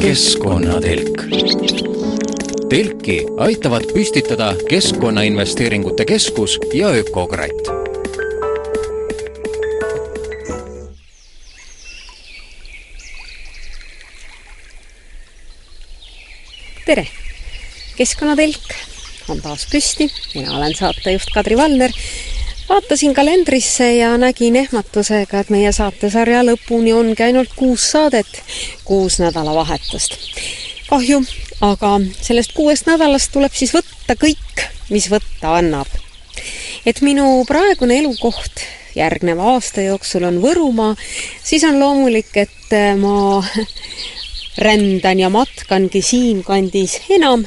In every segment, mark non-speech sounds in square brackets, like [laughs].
keskkonnatelk. telki aitavad püstitada Keskkonnainvesteeringute Keskus ja Ökokratt tere! keskkonnatelk on taas püsti, mina olen saatejuht Kadri Valner. Vaatasin kalendrisse ja nägin ehmatusega, et meie saatesarja lõpuni ongi ainult kuus saadet, kuus nädalavahetust. kahju, aga sellest kuuest nädalast tuleb siis võtta kõik, mis võtta annab. et minu praegune elukoht järgneva aasta jooksul on Võrumaa, siis on loomulik, et ma rändan ja matkangi siinkandis enam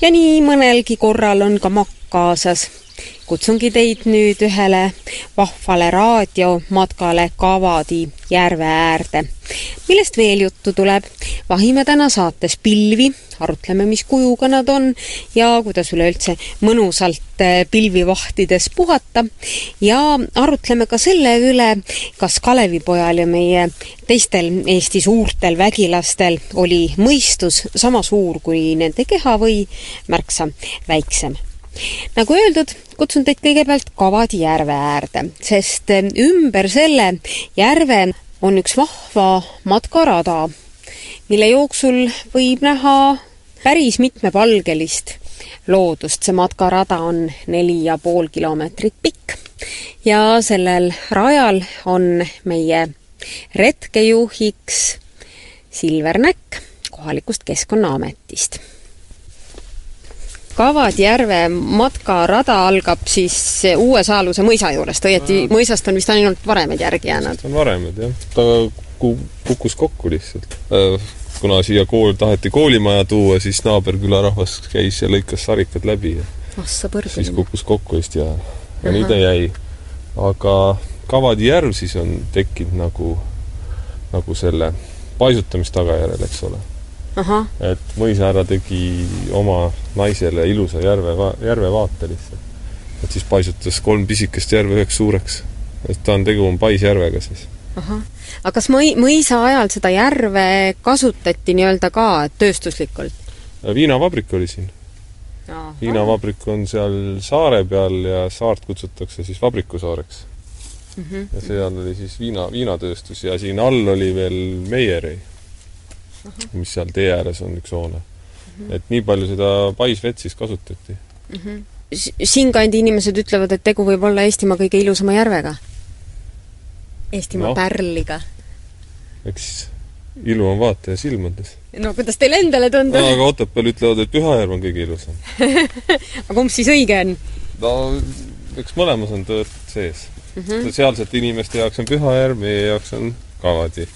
ja nii mõnelgi korral on ka makk kaasas. Kutsungi teid nüüd ühele vahvale raadiomatkale Kavadi järve äärde. millest veel juttu tuleb? vahime täna saates pilvi arutleme, mis kujuga nad on ja kuidas üleüldse mõnusalt eh, pilvi vahtides puhata ja arutleme ka selle üle, kas Kalevipojal ja meie teistel Eesti suurtel vägilastel oli mõistus sama suur kui nende keha või märksa väiksem nagu öeldud, kutsun teid kõigepealt Kavadi järve äärde, sest eh, ümber selle järve on üks vahva matkarada, mille jooksul võib näha päris mitmepalgelist loodust, see matkarada on neli ja pool kilomeetrit pikk ja sellel rajal on meie retkejuhiks Silver Näkk kohalikust Keskkonnaametist. Kavadjärve matkarada algab siis Uue Saaluse mõisa juurest, õieti mõisast on vist ainult varemed järgi jäänud? on varemed, jah. ta kukkus kokku lihtsalt äh, kuna siia kool, taheti koolimaja tuua, siis naaberküla rahvas käis ja lõikas sarikad läbi ja siis kukkus kokku Eesti ajal. ja nii ta jäi. aga Kavadi järv siis on tekkinud nagu, nagu selle paisutamise tagajärjel, eks ole. Et mõisahärra tegi oma naisele ilusa järve, järvevaate lihtsalt. et siis paisutas kolm pisikest järve üheks suureks. et ta on, tegu on paisjärvega siis. aga kas mõi-, mõisa ajal seda järve kasutati nii-öelda ka tööstuslikult? viinavabrik oli siin. viinavabrik on seal saare peal ja saart kutsutakse siis Vabrikusaareks mm. -hmm. ja seal oli siis viina, viinatööstus ja siin all oli veel -huh. Mis seal tee ääres on üks hoone mm. -hmm. et nii palju seda paisvett siis kasutati mm. -hmm. siinkandi inimesed ütlevad, et tegu võib olla Eestimaa kõige ilusama järvega Eestimaa no. pärliga. eks ilu on vaataja silmades. no kuidas teile endale tundub no,? aga Otepääl ütlevad, et Pühajärv on kõige ilusam [laughs] aga kumb siis õige on? no eks mõlemas on tõtt sees mm. -hmm. sealsete inimeste jaoks on Pühajärv, meie jaoks on Kavadi.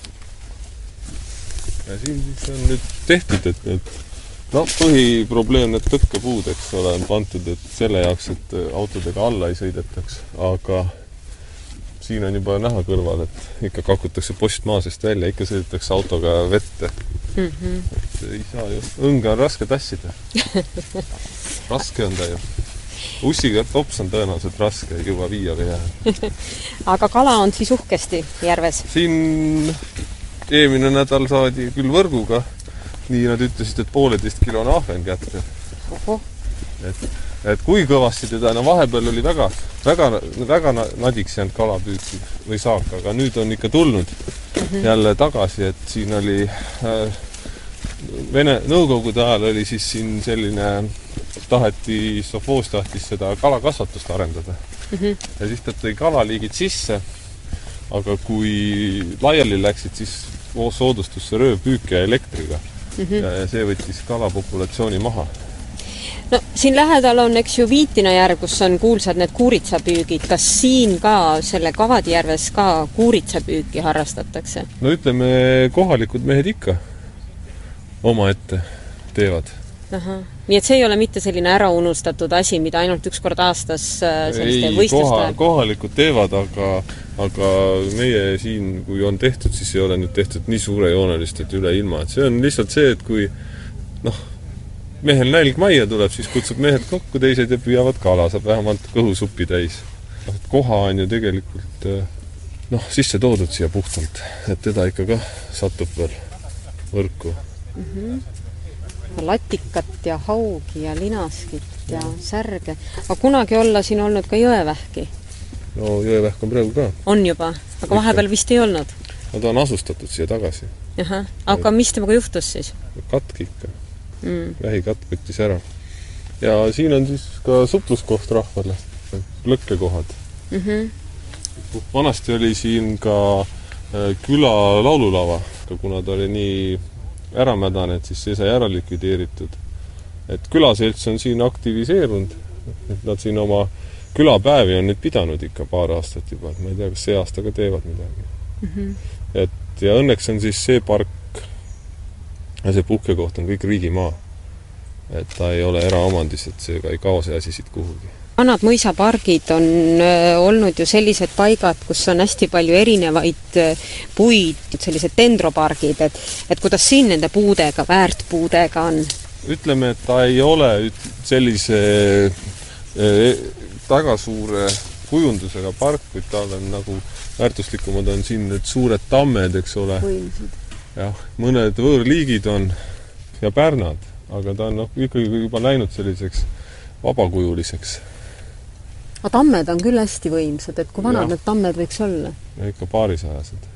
Ja siin siis on nüüd tehtud, et need no põhiprobleem, need tõkkepuud, eks ole, on pandud, et selle jaoks, et autodega alla ei sõidetaks, aga siin on juba näha kõrval, et ikka kakutakse post maa seest välja, ikka sõidetakse autoga vette mm. -hmm. et ei saa ju, õnge on raske tassida [laughs] raske on ta ju. ussiga tops on tõenäoliselt raske juba viiale jääda [laughs] aga kala on siis uhkesti järves? siin eelmine nädal saadi küll võrguga, nii nad ütlesid, et pooleteistkilone ahven kätte. et et kui kõvasti teda, no vahepeal oli väga, väga, väga nadiks jäänud kalapüük või saak, aga nüüd on ikka tulnud mm -hmm. jälle tagasi, et siin oli äh, Vene, Nõukogude ajal oli siis siin selline, taheti, Sovhoos tahtis seda kalakasvatust arendada mm. -hmm. ja siis ta tõi kalaliigid sisse, aga kui laiali läksid, siis soodustus see röövpüük ja elektriga mm. -hmm. ja, ja see võttis kalapopulatsiooni maha no siin lähedal on, eks ju, Viitina järv, kus on kuulsad need kuuritsapüügid. kas siin ka, selle Kavadi järves ka kuuritsapüüki harrastatakse? no ütleme, kohalikud mehed ikka omaette teevad. Nii et see ei ole mitte selline äraunustatud asi, mida ainult üks kord aastas äh, selliste võistluste koha, kohalikud teevad, aga aga meie siin, kui on tehtud, siis ei ole nüüd tehtud nii suurejoonelist, et üle ilma, et see on lihtsalt see, et kui noh, mehel nälg majja tuleb, siis kutsub mehed kokku, teised ja püüavad kala, saab vähemalt kõhusupi täis. noh, et koha on ju tegelikult äh, noh, sisse toodud siia puhtalt, et teda ikka kah satub veel võrku mm. -hmm. Latikat ja haugi ja linaskit ja särge. aga kunagi olla siin olnud ka jõevähki? no jõevähk on praegu ka. on juba? aga vahepeal vist ei olnud? no ta on asustatud siia tagasi. ahah, aga mis temaga juhtus siis? katk ikka mm.. vähikatk võttis ära. ja siin on siis ka supluskoht rahvale, lõkkekohad mm. -hmm. vanasti oli siin ka äh, küla laululava, aga kuna ta oli nii äramädane, et siis see sai ära likvideeritud. et külaselts on siin aktiviseerunud, et nad siin oma külapäevi on nüüd pidanud ikka paar aastat juba, et ma ei tea, kas see aasta ka teevad midagi mm. -hmm. et ja õnneks on siis see park ja see puhkekoht on kõik riigimaa. et ta ei ole eraomandis, et seega ei kao see asi siit kuhugi. Vanad mõisapargid on äh, olnud ju sellised paigad, kus on hästi palju erinevaid äh, puid, sellised dendropargid, et et kuidas siin nende puudega, väärtpuudega on? ütleme, et ta ei ole sellise äh, väga suure kujundusega park, kuid tal on nagu väärtuslikumad on siin need suured tammed, eks ole. jah, mõned võõrliigid on ja pärnad, aga ta on noh, ikkagi juba läinud selliseks vabakujuliseks. Aga tammed on küll hästi võimsad, et kui vanad ja. need tammed võiks olla? ikka paarisajased.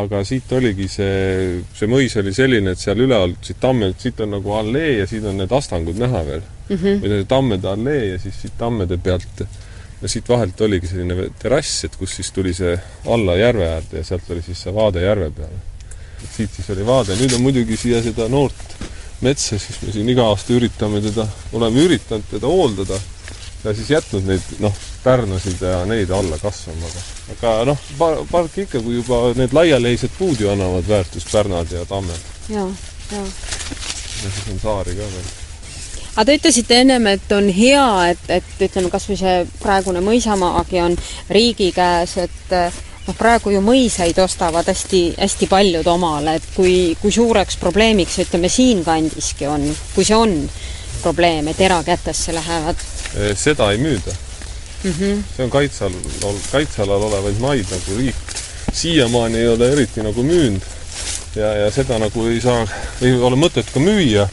aga siit oligi see, see mõis oli selline, et seal üleval, siit tammelt, siit on nagu allee ja siin on need astangud näha veel mm. -hmm. või tammede allee ja siis siit tammede pealt ja siit vahelt oligi selline terrass, et kus siis tuli see alla järve äärde ja sealt oli siis see vaade järve peale. siit siis oli vaade, nüüd on muidugi siia seda noort metsa, siis me siin iga aasta üritame teda, oleme üritanud teda hooldada ja siis jätnud neid, noh, pärnasid ja neid alla kasvama, aga aga noh, park ikka, kui juba need laialeised puud ju annavad väärtust, pärnad ja tammed. ja, ja. ja siis on saari ka veel aga te ütlesite ennem, et on hea, et, et ütleme, kas või see praegune mõisamaagi on riigi käes, et noh, praegu ju mõisaid ostavad hästi, hästi paljud omale, et kui, kui suureks probleemiks, ütleme, siinkandiski on, kui see on probleem, et erakätesse lähevad? Seda ei müüda mm. -hmm. see on kaitse all, kaitsealal olevaid maid nagu riik siiamaani ei ole eriti nagu müünud ja, ja seda nagu ei saa, ei ole mõtet ka müüa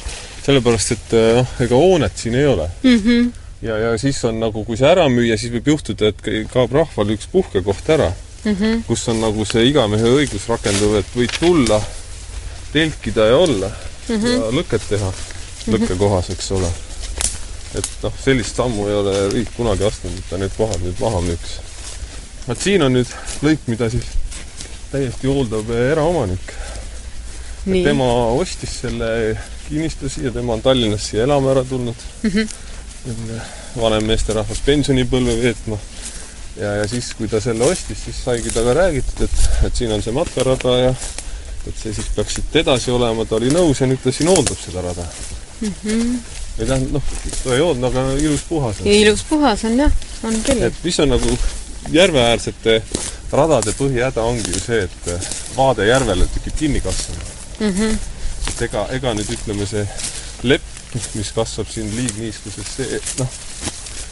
sellepärast, et eh, noh, ega hoonet siin ei ole mm. -hmm. ja, ja siis on nagu, kui see ära müüa, siis võib juhtuda, et kaob rahval üks puhkekoht ära mm, -hmm. kus on nagu see igamehe õigus rakenduv, et võid tulla, telkida ja olla mm -hmm. ja lõket teha mhm. lõkkekohas, eks ole. Et noh, sellist sammu ei ole riik kunagi astunud, et ta need kohad nüüd maha müüks. vot siin on nüüd lõik, mida siis täiesti hooldab eraomanik. tema ostis selle kinnistu siia, tema on Tallinnast siia elama ära tulnud mm. -hmm. vanem meesterahvas pensionipõlve veetma. ja, ja siis, kui ta selle ostis, siis saigi temaga räägitud, et, et siin on see matkarada ja et see siis peaks siit edasi olema, ta oli nõus ja nüüd ta siin hooldab seda rada mm. -hmm. Või tähendab, noh, ta ei hoolda, aga ilus puhas on. ilus puhas on jah, on küll. et mis on nagu järveäärsete radade põhihäda ongi ju see, et vaade järvele tekib kinni kasvama mm. -hmm et ega, ega nüüd ütleme, see lepp, mis kasvab siin liigniiskuses, see noh,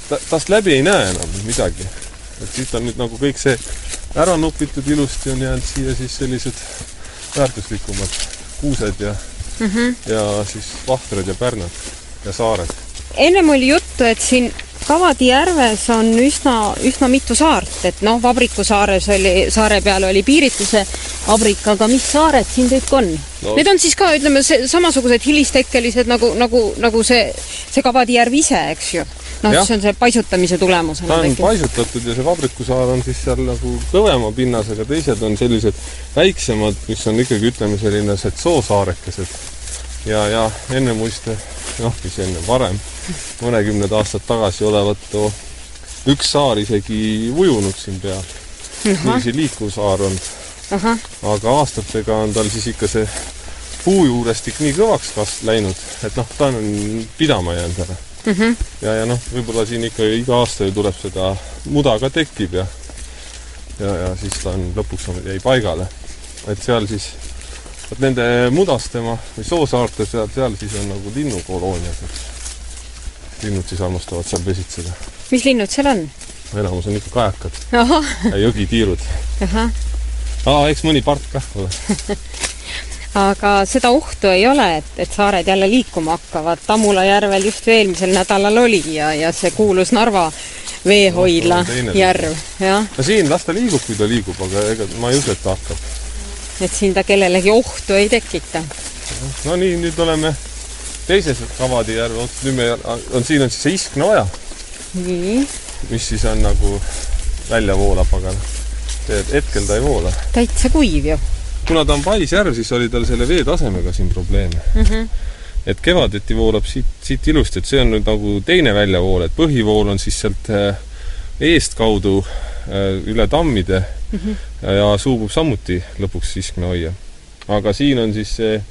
ta, tast läbi ei näe enam midagi. et siit on nüüd nagu kõik see ära nopitud ilusti, on jäänud siia siis sellised väärtuslikumad kuused ja mm, -hmm. ja siis vahtrad ja pärnad ja saared. ennem oli juttu, et siin Kavadi järves on üsna, üsna mitu saart, et noh, Vabriku saares oli, saare peal oli piirituse vabrik, aga mis saared siin kõik on no.? Need on siis ka, ütleme, see samasugused hilistekkelised nagu, nagu, nagu see, see Kavadi järv ise, eks ju? noh, see on see paisutamise tulemusena ta on tekib. paisutatud ja see vabrikusaar on siis seal nagu kõvema pinnasega, teised on sellised väiksemad, mis on ikkagi, ütleme, selline setsoossaarekesed. Ja, ja enne muiste, noh, mis enne, varem, mõnekümned aastad tagasi olevat üks saar isegi ujunud siin peal. niiviisi liikuv saar olnud aga aastatega on tal siis ikka see puu juurestik nii kõvaks kas-, läinud, et noh, ta on pidama jäänud ära mm. -hmm. ja, ja noh, võib-olla siin ikka iga aasta ju tuleb seda, muda ka tekib ja ja, ja siis ta on lõpuks on, jäi paigale. et seal siis, vot nende Mudastemaa või Soosaarte seal, seal siis on nagu linnukolooniad, et linnud siis armastavad seal pesitseda. mis linnud seal on? enamus on ikka kajakad ja jõgitiirud. aa, eks mõni part kah ole. [laughs] aga seda ohtu ei ole, et, et saared jälle liikuma hakkavad. Tammula järvel just eelmisel nädalal oli ja, ja see kuulus Narva veehoidla No, järv, jah. no siin las ta liigub, kui ta liigub, aga ega ma ei usu, et ta hakkab. Et siin ta kellelegi ohtu ei tekita. no nii, nüüd oleme teises Kavadi järve otsas, nüüd me, on siin on siis see Iskna oja, nii, mis siis on nagu välja voolab, aga hetkel ta ei voola. täitsa kuiv ju kuna ta on paisjärv, siis oli tal selle veetasemega siin probleeme. mm. -hmm. et kevadeti voolab siit, siit ilusti, et see on nüüd nagu teine väljavool, et põhivool on siis sealt äh, eestkaudu äh, üle tammide mm -hmm. ja suubub samuti lõpuks Iskna hoia. aga siin on siis see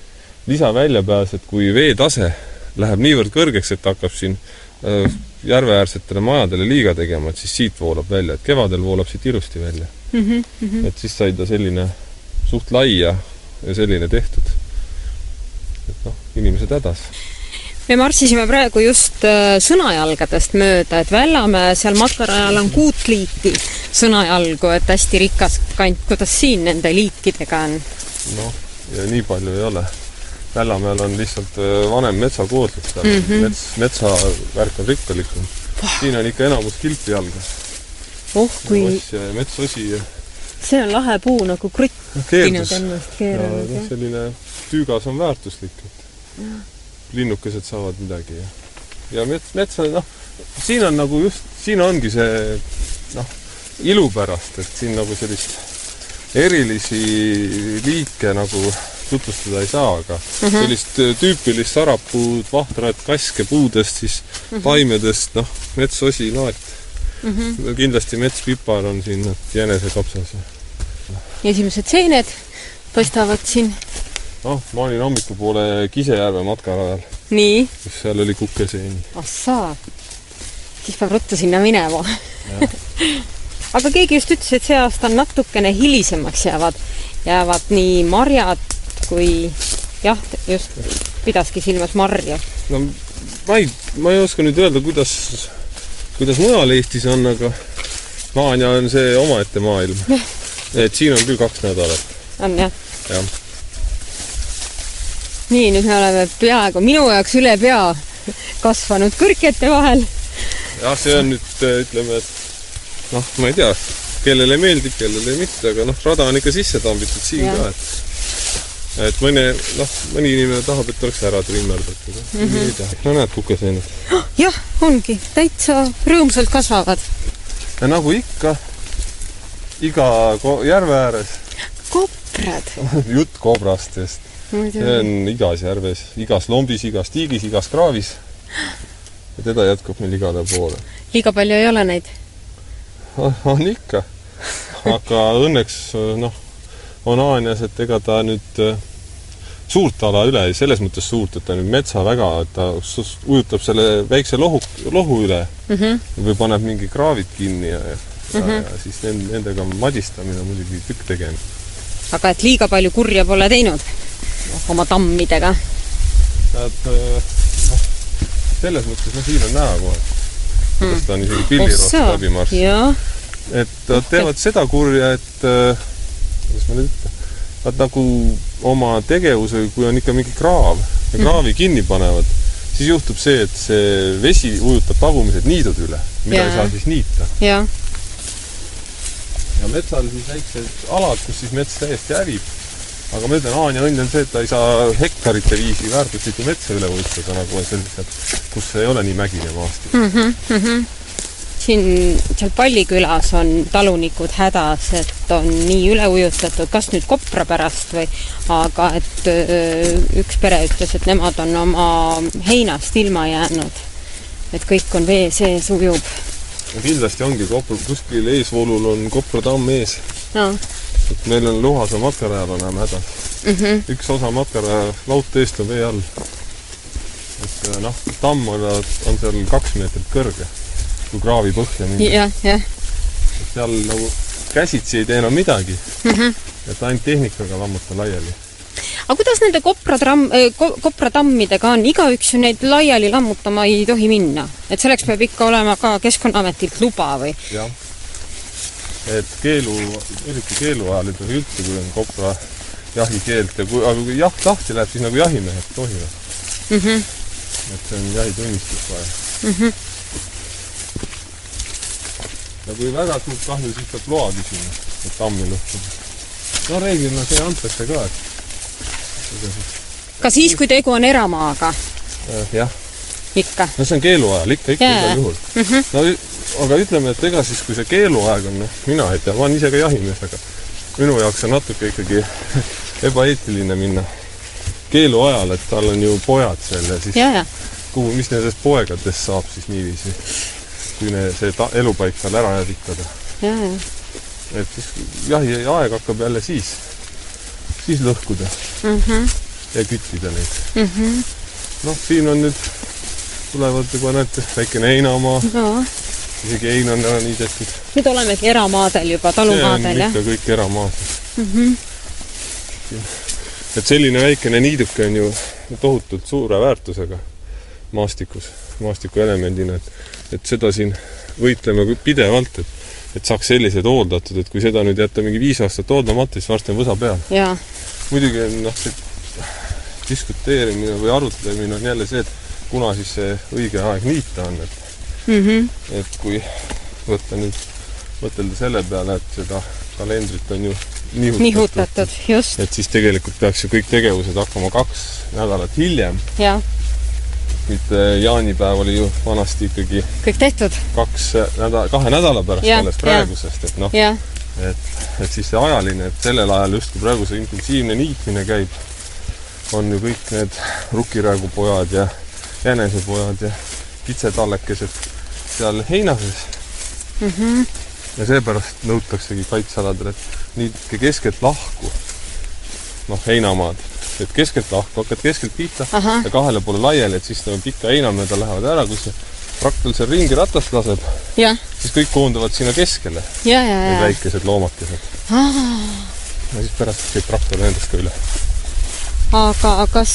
lisaväljapääs, et kui veetase läheb niivõrd kõrgeks, et hakkab siin äh, järveäärsetele majadele liiga tegema, et siis siit voolab välja, et kevadel voolab siit ilusti välja. Mm -hmm. et siis sai ta selline suht lai ja, ja selline tehtud. et noh, inimesed hädas. Me marssisime praegu just äh, sõnajalgadest mööda, et Vällamäe seal matarajal on kuut liiki sõnajalgu, et hästi rikas kant, kuidas siin nende liikidega on? noh, ja nii palju ei ole. Vällamäel on lihtsalt äh, vanem metsakooslus seal mm, -hmm. mets, metsavärk on rikkalikum. siin on ikka enamus kilpijalga, oh kui, ja metsosi ja see on lahe puu nagu kruttinud ennast ja keeranud noh, selline tüügas on väärtuslik, et linnukesed saavad midagi ja, ja mets, mets on noh, siin on nagu just, siin ongi see noh, ilu pärast, et siin nagu sellist erilisi liike nagu tutvustada ei saa, aga mm -hmm. sellist tüüpilist sarapuud, vahtrat kaske puudest, siis mm -hmm. taimedest, noh, metsosi, laet mm. -hmm. kindlasti metspipar on siin, jänesekapsas esimesed seened paistavad siin. noh, ma olin hommikupoole Kisejärve matkarajal, nii, kus seal oli kukeseeni. ahsaa, siis peab ruttu sinna minema. [laughs] aga keegi just ütles, et see aasta on natukene hilisemaks jäävad, jäävad nii marjad kui jah, just pidaski silmas marju. no ma ei, ma ei oska nüüd öelda, kuidas, kuidas mujal Eestis on, aga Haanja on see omaette maailm. et siin on küll kaks nädalat, on jah? jah. nii, nüüd me oleme peaaegu minu jaoks üle pea kasvanud kõrkete vahel. jah, see on nüüd ütleme, et noh, ma ei tea, kellele meeldib, kellele mitte, aga noh, rada on ikka sisse tambitud siin Jah. ka, et et mõni, noh, mõni inimene tahab, et oleks ära trimmerdatud mm. -hmm. ei tea, no näed, kukeseened. [gasps] jah, ongi, täitsa rõõmsalt kasvavad. ja nagu ikka, iga järve ääres koprad. [laughs] jutt kobrastest see on igas järves, igas lombis, igas tiigis, igas kraavis. ja teda jätkub meil igale poole. liiga palju ei ole neid. on ikka. aga õnneks noh, on Haanjas, et ega ta nüüd äh, suurt ala üle, selles mõttes suurt, et ta nüüd metsa väga, ta ujutab selle väikse lohu, lohu üle mm. -hmm. või paneb mingi kraavid kinni ja, ja, mm -hmm. ja siis nend- nendega madistamine on muidugi tükk tegemist. aga et liiga palju kurja pole teinud oma tammidega. Nad äh, noh, selles mõttes, noh, siin on näha kohe, kuidas ta on isegi pillirohk läbi marssinud. et nad teevad seda kurja, et äh, kuidas ma nüüd ütlen, nad nagu oma tegevuse, kui on ikka mingi kraav ja kraavi kinni panevad, siis juhtub see, et see vesi ujutab tagumised niidud üle, mida Jaa. ei saa siis niita. ja metsal siis väiksed alad, kus siis mets täiesti hävib. Aga ma ütlen, Haanja õnn on see, et ta ei saa hektarite viisi väärtuslikku metsa üle ujutada, nagu on sellised, kus ei ole nii mägine maastik. siin seal Pallikülas on talunikud hädas, et on nii üle ujutatud, kas nüüd kopra pärast või, aga et öö, üks pere ütles, et nemad on oma heinast ilma jäänud. et kõik on vee sees, ujub. kindlasti ongi kopr, kuskil eesvoolul on Kopra tamm ees no et meil on Luhasa matkarajal oleme hädas mm. -hmm. üks osa matkaraja laudteest on vee all. et äh, noh, tamm on, on seal kaks meetrit kõrge, kui kraavi põhja minna. jah, jah, seal nagu käsitsi ei tee enam midagi Mhm. et ainult tehnikaga lammuta laiali. aga kuidas nende kopratramm ko,, kopratammidega on, igaüks ju neid laiali lammutama ei tohi minna, et selleks peab ikka olema ka Keskkonnaametilt luba või? Et keelu, eriti keelu ajal ei tohi üldse, kui on kopra jahikeeld ja kui, aga kui jaht lahti läheb, siis nagu jahimehed tohivad mm. -hmm. et see on jahitunnistus vaja mm. -hmm. ja kui väga suurt kahju, siis peab loa küsima, et tammi lõhkuda. no reeglina see antakse ka, et ka siis, kui tegu on eramaaga? Äh, jah. ikka? no see on keeluajal, ikka, ikka igal juhul mm. -hmm. no aga ütleme, et ega siis, kui see keeluaeg on, noh, mina ei tea, ma olen ise ka jahimees, aga minu jaoks on natuke ikkagi [laughs] ebaeetiline minna keeluajal, et tal on ju pojad seal ja siis ja, ja. kuhu, mis nendest poegadest saab siis niiviisi, kui ne, see ta, elupaik tal ära hävitada. et siis jahiaeg hakkab jälle siis, siis lõhkuda mm. -hmm. ja küttida neid mm. -hmm. noh, siin on nüüd, tulevad juba näete, väikene heinamaa no isegi hein on ära niidetud. nüüd olemegi eramaadel juba, talumaadel, jah? ikka kõik eramaad mm. -hmm. et selline väikene niiduke on ju tohutult suure väärtusega maastikus, maastikuelemendina, et, et seda siin võitleme pidevalt, et et saaks sellised hooldatud, et kui seda nüüd jätta mingi viis aastat hooldamata, siis varsti on võsa peal. muidugi on noh, see diskuteerimine või arutlemine on jälle see, et kuna siis see õige aeg niita on, et mm. -hmm. et kui võtta nüüd, mõtelda selle peale, et seda kalendrit on ju nihutatud, nihutatud, just. et siis tegelikult peaks ju kõik tegevused hakkama kaks nädalat hiljem. mitte jaanipäev oli ju vanasti ikkagi kõik tehtud. kaks nädala, kahe nädala pärast ja, sellest praegusest, et noh, et, et siis see ajaline, et sellel ajal justkui praegu see intensiivne niitmine käib, on ju kõik need rukiräägupojad ja jänesepojad ja kitsetallekesed seal heina sees mm. -hmm. ja seepärast nõutaksegi kaitsealadel, et niitke keskelt lahku, noh, heinamaad, et keskelt lahku, hakkad keskelt pihta Aha. ja kahele poole laiali, et siis no pika heina mööda lähevad ära, kui see traktor seal ringi ratast laseb, siis kõik koonduvad sinna keskele. Need väikesed loomakesed. ja siis pärast käib traktor nendest ka üle. aga kas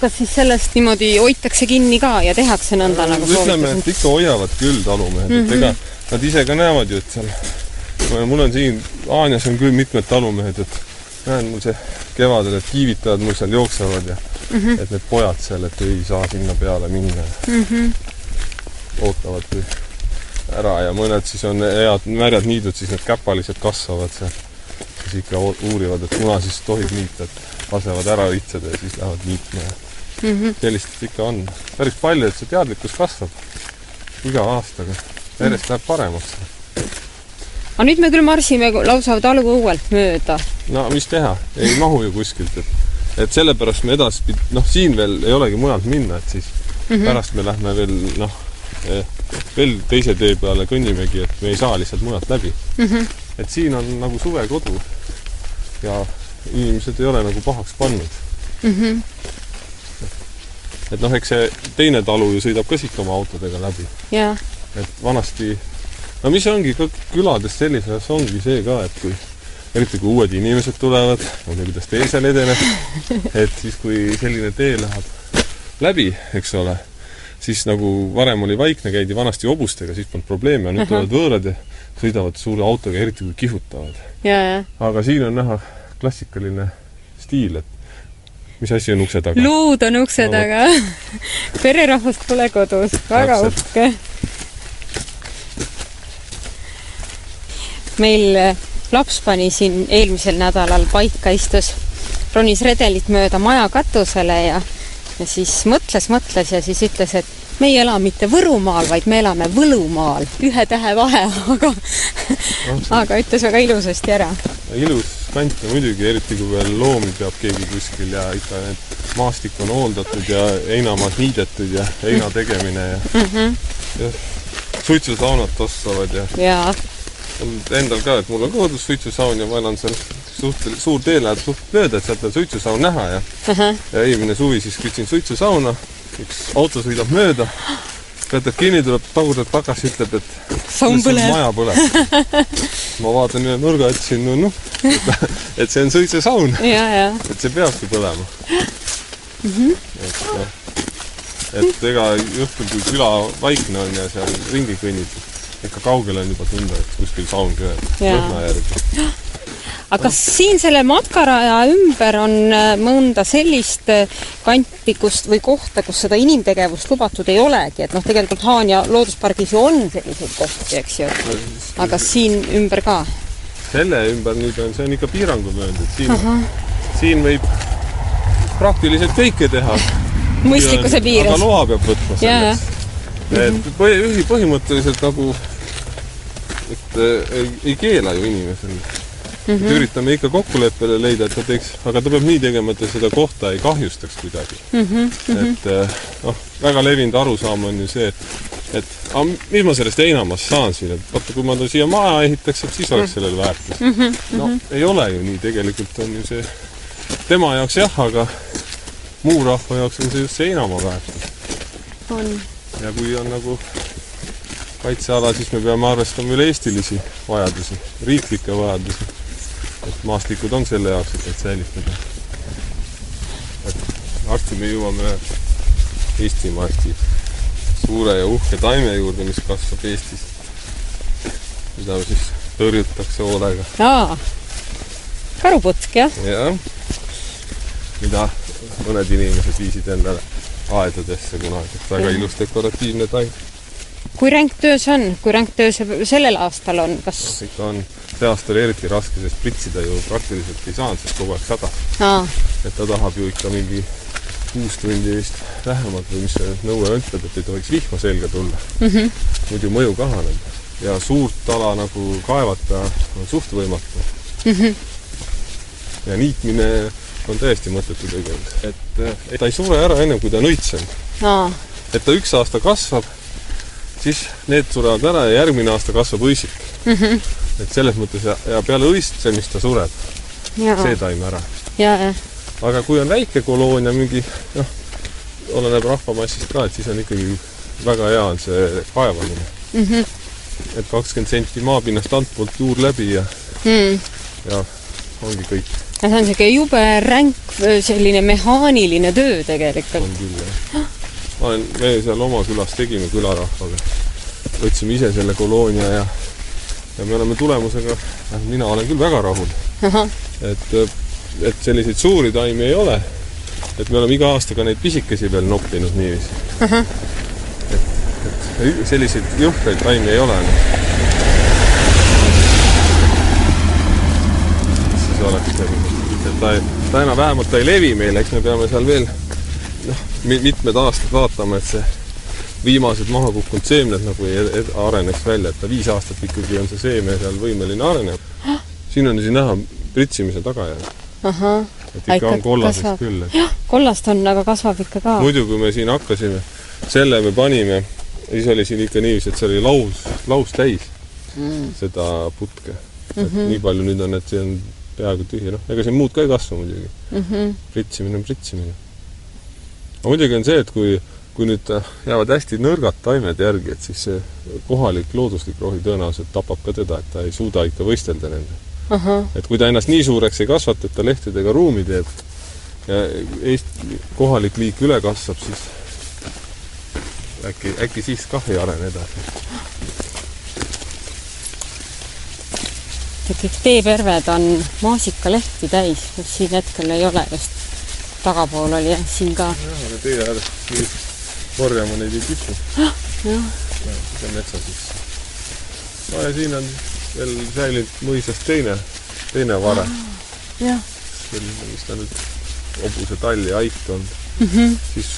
kas siis sellest niimoodi hoitakse kinni ka ja tehakse nõnda nagu ütleme, et ikka hoiavad küll talumehed mm, -hmm. et ega mhm. nad ise ka näevad ju, et seal mul on siin, Haanjas on küll mitmed talumehed, et näen mul see kevadel, et kiivitajad mul seal jooksevad ja mm -hmm. et need pojad seal, et ei saa sinna peale minna mm. -hmm. ootavad kui ära ja mõned siis on head märjad niidud, siis need käpalised kasvavad seal. siis ikka uurivad, et kuna siis tohib niita, et lasevad ära õitseda ja siis lähevad niitma ja mm -hmm. sellist ikka on päris palju, et see teadlikkus kasvab iga aastaga, järjest läheb paremaks. aga nüüd me küll marsime lausa taluõuelt mööda. no mis teha, ei mahu ju kuskilt, et et sellepärast me edaspidi, noh, siin veel ei olegi mujalt minna, et siis mm -hmm. pärast me lähme veel noh, eh, veel teise tee peale kõnnimegi, et me ei saa lihtsalt mujalt läbi mm. -hmm. et siin on nagu suvekodu ja inimesed ei ole nagu pahaks pannud mm. -hmm. et noh, eks see teine talu ju sõidab ka siit oma autodega läbi. jah. et vanasti, no mis ongi ka külades sellises asjas ongi see ka, et kui eriti kui uued inimesed tulevad, ma ei tea, kuidas teil seal edeneb, [laughs] et siis, kui selline tee läheb läbi, eks ole, siis nagu varem oli vaikne, käidi vanasti hobustega, siis polnud probleemi, aga nüüd tulevad võõrad ja sõidavad suure autoga, eriti kui kihutavad. aga siin on näha klassikaline stiil, et mis asi on ukse taga? luud on ukse no, taga [laughs] pererahvast pole kodus, väga uhke. meil äh, laps pani siin eelmisel nädalal paika, istus, ronis redelit mööda maja katusele ja, ja siis mõtles, mõtles ja siis ütles, et me ei ela mitte Võrumaal, vaid me elame Võlumaal, ühe tähe vahe, [laughs] aga aga ütles väga ilusasti ära. ilus kant ja muidugi, eriti kui veel loomi peab keegi kuskil ja ikka need maastik on hooldatud ja heinamaad niidetud ja heina tegemine ja mm -hmm. ja suitsusaunad tossavad ja jaa endal ka, et mul on kodus suitsusaun ja ma elan seal suhteliselt, suur tee läheb suht mööda, et sealt on suitsusaun näha ja uh -huh. ja eelmine suvi siis kütsin suitsusauna üks auto sõidab mööda peatab kinni, tuleb tagurdab tagasi, ütleb, et saun põleb. maja põleb. [laughs] ma vaatan üle nurga, ütlesin, no noh, [laughs] et see on ja. et see peabki põlema mm. -hmm. et noh, et ega õhtul, kui küla vaikne on ja seal ringi kõnnid, ikka kaugel on juba tunda, et kuskil saun Jaa. lõhna järgi. [gasps] aga kas siin selle matkaraja ümber on äh, mõnda sellist äh, kanti, kust või kohta, kus seda inimtegevust lubatud ei olegi, et noh, tegelikult Haanja looduspargis ju on selliseid kohti, eks ju, aga siin ümber ka? selle ümber nüüd on, see on ikka piiranguvöönd, et siin, siin võib praktiliselt kõike teha. [laughs] mõistlikkuse piires aga. loa peab võtma selleks. et põhi, põhimõtteliselt nagu, et äh, ei, ei keela ju inimesel mm. -hmm. et üritame ikka kokkuleppele leida, et ta teeks, aga ta peab nii tegema, et ta seda kohta ei kahjustaks kuidagi mm. -hmm. et äh, noh, väga levinud arusaam on ju see, et et aga mis ma sellest heinamast saan siin, et vaata, kui ma ta siia maja ehitaks, et siis oleks sellel väärtus mm. -hmm. no ei ole ju nii, tegelikult on ju see tema jaoks jah, aga muu rahva jaoks on see just see heinamaa väärtus. on. ja kui on nagu kaitseala, siis me peame arvestama üle-eestilisi vajadusi, riiklikke vajadusi. et maastikud on selle jaoks, et neid säilitada. et varsti me jõuame Eestimaa hästi suure ja uhke taime juurde, mis kasvab Eestis. mida siis tõrjutakse hoolega. aa, karuputk jah, jah, mida mõned inimesed viisid endale aedadesse kunagi, väga ilus dekoratiivne taim. Kui ränk töö see on, kui ränk töö see sellel aastal on, kas, ikka on, see aasta oli eriti raske, sest pritsida ju praktiliselt ei saanud, sest kogu aeg sadas. aa, et ta tahab ju ikka mingi kuus tundi vist vähemalt või mis see nõue ütleb, et ei tohiks vihma selga tulla mm. -hmm. muidu mõju kahaneb ja suurt ala nagu kaevata on suht võimatu mm. -hmm. ja niitmine on täiesti mõttetu tegevus, et, ta ei sure ära ennem kui ta on õitsem. aa, et ta üks aasta kasvab, siis need surevad ära ja järgmine aasta kasvab õisik mm. -hmm. et selles mõttes ja, ja peale õistsemist ta sureb, see, taim ära. aga kui on väike koloonia mingi noh, oleneb rahvamassist ka, et siis on ikkagi väga hea on see kaevamine mm. -hmm. et kakskümmend senti maapinnast altpoolt juur läbi ja mm. ja ongi kõik, ja see on siuke jube ränk selline mehaaniline töö tegelikult. on küll jah. Ma olen, me seal oma külas tegime külarahvaga, võtsime ise selle koloonia ja ja me oleme tulemusega, mina olen küll väga rahul, et, et selliseid suuri taimi ei ole. et me oleme iga aastaga neid pisikesi veel noppinud niiviisi. et, et selliseid jõhkraid taimi ei ole enam. siis oleks selline, et ta ta enam vähemalt ta ei levi meil, eks me peame seal veel noh, mitmed aastad vaatama, et see viimased maha kukkunud seemned nagu ei areneks välja, et ta viis aastat ikkagi on see seeme seal võimeline arenema. siin on siin näha pritsimise tagajärg, et ikka Ikka on kollaseks kasvab. küll, et jah, kollast on, aga kasvab ikka ka. muidu, kui me siin hakkasime, selle me panime, siis oli siin ikka niiviisi, et see oli laus, laus täis mm. seda putke mm. -hmm. et nii palju nüüd on, et see on peaaegu tühi, noh, ega siin muud ka ei kasva muidugi mm. -hmm. pritsimine on pritsimine. Aga muidugi on see, et kui, kui nüüd jäävad hästi nõrgad taimed järgi, et siis see kohalik looduslik rohi tõenäoliselt tapab ka teda, et ta ei suuda ikka võistelda nende. ahah, et kui ta ennast nii suureks ei kasvata, et ta lehtedega ruumi teeb ja Eesti kohalik liik üle kasvab, siis äkki, äkki siis kah ei arene edasi. et kõik teeperved on maasikalehti täis, mis siin hetkel ei ole just. Tagapool oli jah, siin ka. jah, aga tee ääres korjama neid ei kipu. jah, see metsa sisse. no ja siin on veel säilinud mõisast teine, teine vare, jah, selline, mis ta nüüd, hobuse tall ja ait on mm. -hmm. siis,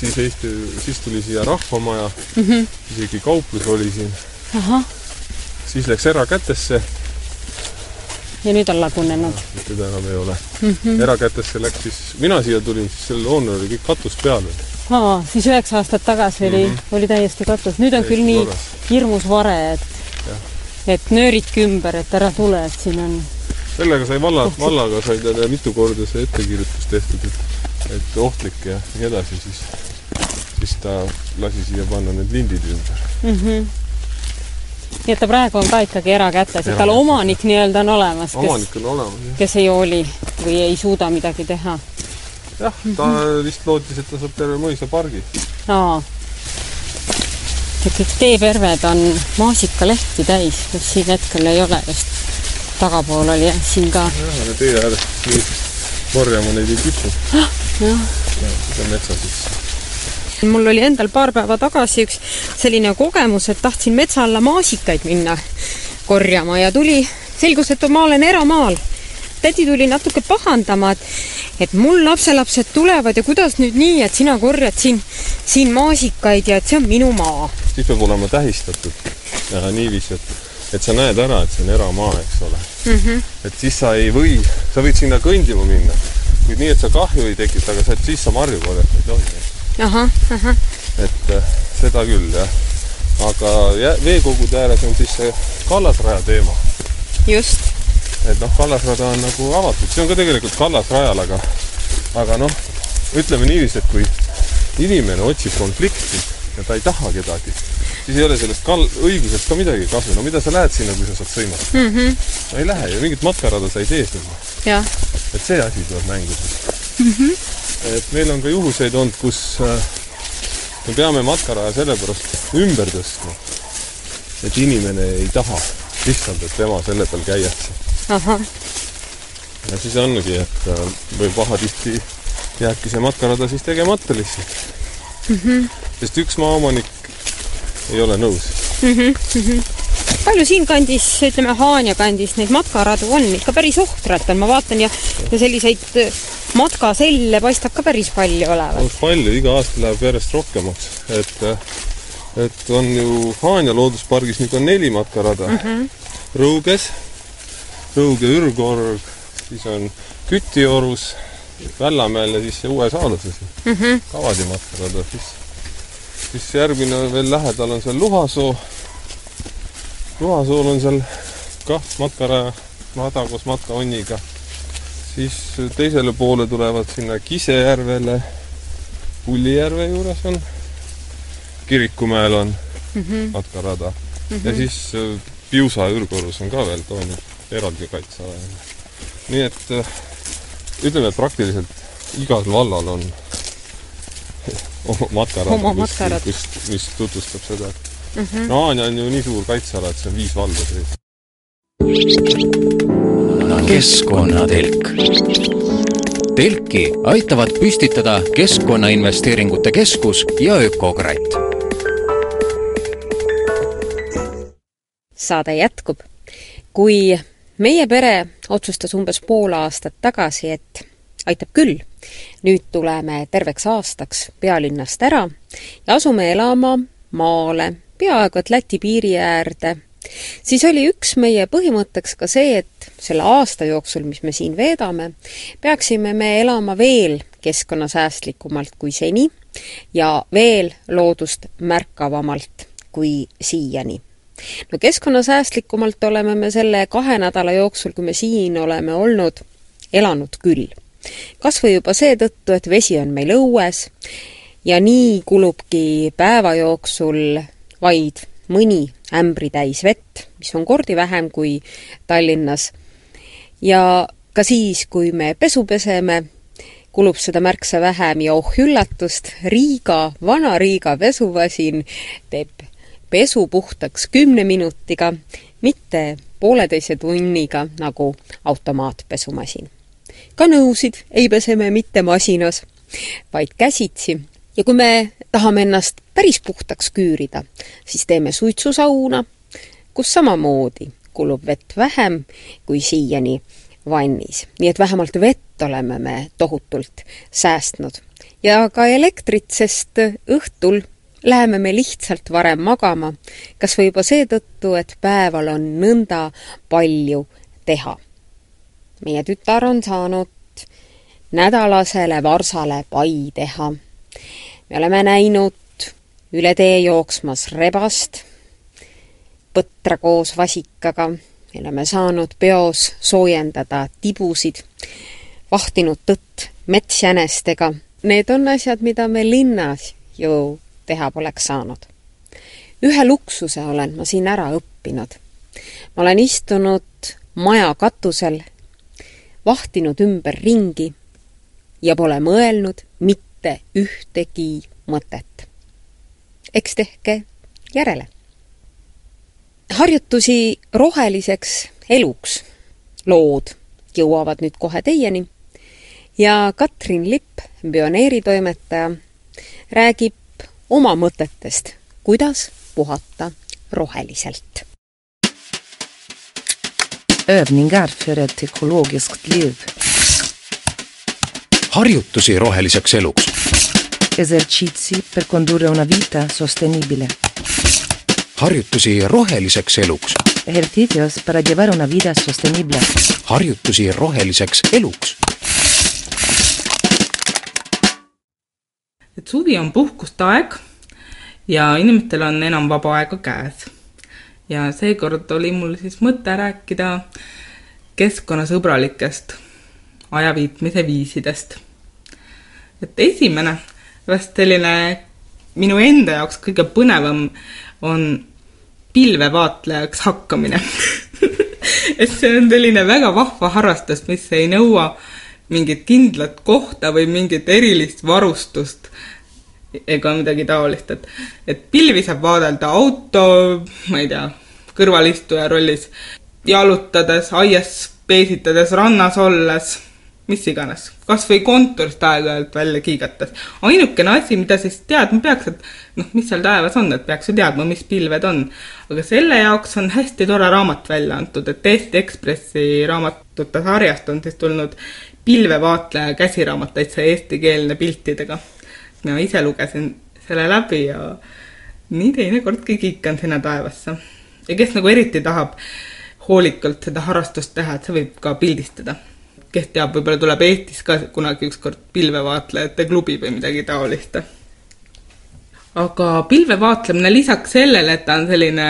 siis Eesti, siis tuli siia rahvamaja Mm -hmm. isegi kauplus oli siin, siis läks erakätesse ja nüüd on lagunenud. teda enam ei ole mm. -hmm. erakätesse läks siis, mina siia tulin, siis sellel hoonel oli kõik katus peal veel. aa, siis üheksa aastat tagasi oli mm, -hmm. oli täiesti katus, nüüd on Täiesti küll nii korras. hirmus vare, et et nööritki ümber, et ära tule, et siin on sellega sai valla, vallaga sai talle mitu korda see ettekirjutus tehtud, et et ohtlik ja nii edasi, siis siis ta lasi siia panna need lindid ümber mm. -hmm. Nii et ta praegu on ka ikkagi erakätes, et tal omanik nii-öelda on olemas, kes, omanik on olemas, jah. kes ei hooli või ei suuda midagi teha. jah, ta mm -hmm. vist lootis, et ta saab terve mõisapargi. aa. see kõik teeperved on maasikalehti täis, kus siin hetkel ei ole just. tagapool oli jah, siin ka. jah, aga tee ääres korjama neid ei kipu. jah. seda metsa sisse mul oli endal paar päeva tagasi üks selline kogemus, et tahtsin metsa alla maasikaid minna korjama ja tuli, selgus, et ma olen eramaal. tädi tuli natuke pahandama, et, et mul lapselapsed tulevad ja kuidas nüüd nii, et sina korjad siin, siin maasikaid ja et see on minu maa. siis peab olema tähistatud ja niiviisi, et, et sa näed ära, et see on eramaa, eks ole mm. -hmm. et siis sa ei või, sa võid sinna kõndima minna, kuid nii, et sa kahju ei tekita, aga sa, siis sa marju korjata ei tohi. Et äh, seda küll, jah. aga veekogude ääres on siis see kallasraja teema. just. et noh, kallasrada on nagu avatud, see on ka tegelikult kallasrajal, aga aga noh, ütleme niiviisi, et kui inimene otsib konflikti ja ta ei taha kedagi, siis ei ole sellest kal-, õigusest ka midagi kasu. no mida sa lähed sinna, kui sa saad sõimata mm? -hmm. no ei lähe ju, mingit matkarada sa ei tee sinna. et see asi tuleb mängu siis mm. -hmm et meil on ka juhuseid olnud, kus äh, me peame matkaraja sellepärast ümber tõstma, et inimene ei taha lihtsalt, et tema selle peal käiakse. ja siis ongi, et äh, või pahatihti jääbki see matkarada siis tegemata lihtsalt mm. -hmm. sest üks maaomanik ei ole nõus mm. -hmm. Mm -hmm palju siinkandis, ütleme Haanja kandis neid matkaradu on ikka päris ohtralt on, ma vaatan ja, ja selliseid äh, matkaselle paistab ka päris palju olevat. palju, iga aasta läheb järjest rohkemaks, et äh, et on ju Haanja looduspargis nüüd on neli matkarada mm. -hmm. Rõuges, Rõuge ürgorg, siis on Kütiorus, Vällamäel ja siis see Uue Saadase mm -hmm. Kavadi matkarada, siis siis järgmine veel lähedal on seal Luhasoo Luhasool on seal kah matkaraja, mada koos matkaonniga. siis teisele poole tulevad sinna Kisejärvele, Pullijärve juures on, Kirikumäel on mm -hmm. matkarada mm -hmm. ja siis äh, Piusa ürgorus on ka veel toimunud eraldi kaitseala. nii et äh, ütleme, et praktiliselt igal vallal on [laughs] oma matkarada, matkarad. kus, mis tutvustab seda, et mm. -hmm. no Haanja on ju nii suur kaitseala, et see on viis valda sees. keskkonnatelk. telki aitavad püstitada Keskkonnainvesteeringute Keskus ja Ökokratt. saade jätkub. kui meie pere otsustas umbes pool aastat tagasi, et aitab küll, nüüd tuleme terveks aastaks pealinnast ära ja asume elama maale, peaaegu et Läti piiri äärde, siis oli üks meie põhimõtteks ka see, et selle aasta jooksul, mis me siin veedame, peaksime me elama veel keskkonnasäästlikumalt kui seni ja veel loodust märkavamalt kui siiani no keskkonnasäästlikumalt oleme me selle kahe nädala jooksul, kui me siin oleme olnud, elanud küll. kas või juba seetõttu, et vesi on meil õues ja nii kulubki päeva jooksul vaid mõni ämbritäis vett, mis on kordi vähem kui Tallinnas. ja ka siis, kui me pesu peseme, kulub seda märksa vähem ja oh üllatust, Riiga, vana Riiga pesumasin teeb pesu puhtaks kümne minutiga, mitte pooleteise tunniga nagu automaatpesumasin. ka nõusid ei pese me mitte masinas, vaid käsitsi ja kui me tahame ennast päris puhtaks küürida, siis teeme suitsusauna, kus samamoodi kulub vett vähem kui siiani vannis. nii et vähemalt vett oleme me tohutult säästnud. ja ka elektrit, sest õhtul läheme me lihtsalt varem magama, kas või juba seetõttu, et päeval on nõnda palju teha. meie tütar on saanud nädalasele varsale pai teha. Me oleme näinud üle tee jooksmas rebast, põtra koos vasikaga, me oleme saanud peos soojendada tibusid, vahtinud tõtt metsjänestega. Need on asjad, mida me linnas ju teha poleks saanud. ühe luksuse olen ma siin ära õppinud. ma olen istunud maja katusel, vahtinud ümberringi ja pole mõelnud mitte ühtegi mõtet. eks tehke järele. harjutusi roheliseks eluks lood jõuavad nüüd kohe teieni ja Katrin Lipp, pioneeritoimetaja, räägib oma mõtetest, kuidas puhata roheliselt. Övningar för ett ekologiskt liv. Harjutusi roheliseks eluks. Esercizi per condurre una vita sostenibile. harjutusi roheliseks eluks. Ejercicios para llevar una vida sostenible. harjutusi roheliseks eluks. et suvi on puhkuste aeg ja inimestel on enam vaba aega käes. ja seekord oli mul siis mõte rääkida keskkonnasõbralikest ajaviitmise viisidest. Et esimene, vast selline minu enda jaoks kõige põnevam on pilvevaatlejaks hakkamine. [laughs] Et see on selline väga vahva harrastus, mis ei nõua mingit kindlat kohta või mingit erilist varustust ega midagi taolist, et, et pilvi saab vaadelda auto, ma ei tea, kõrvalistuja rollis, jalutades, aias peesitades, rannas olles, mis iganes, kas või kontorist aeg-ajalt välja kiigates. ainukene asi, mida siis teadma peaks, et noh, mis seal taevas on, et peaks ju teadma, mis pilved on. aga selle jaoks on hästi tore raamat välja antud, et Eesti Ekspressi raamatute sarjast on siis tulnud pilvevaatleja käsiraamat, täitsa eestikeelne piltidega mina ise lugesin selle läbi ja nii teinekordki kiikan sinna taevasse. ja kes nagu eriti tahab hoolikalt seda harrastust teha, et see võib ka pildistada. Kes teab, võib-olla tuleb Eestis ka kunagi ükskord pilvevaatlejate klubi või midagi taolist. aga pilvevaatlemine lisaks sellele, et ta on selline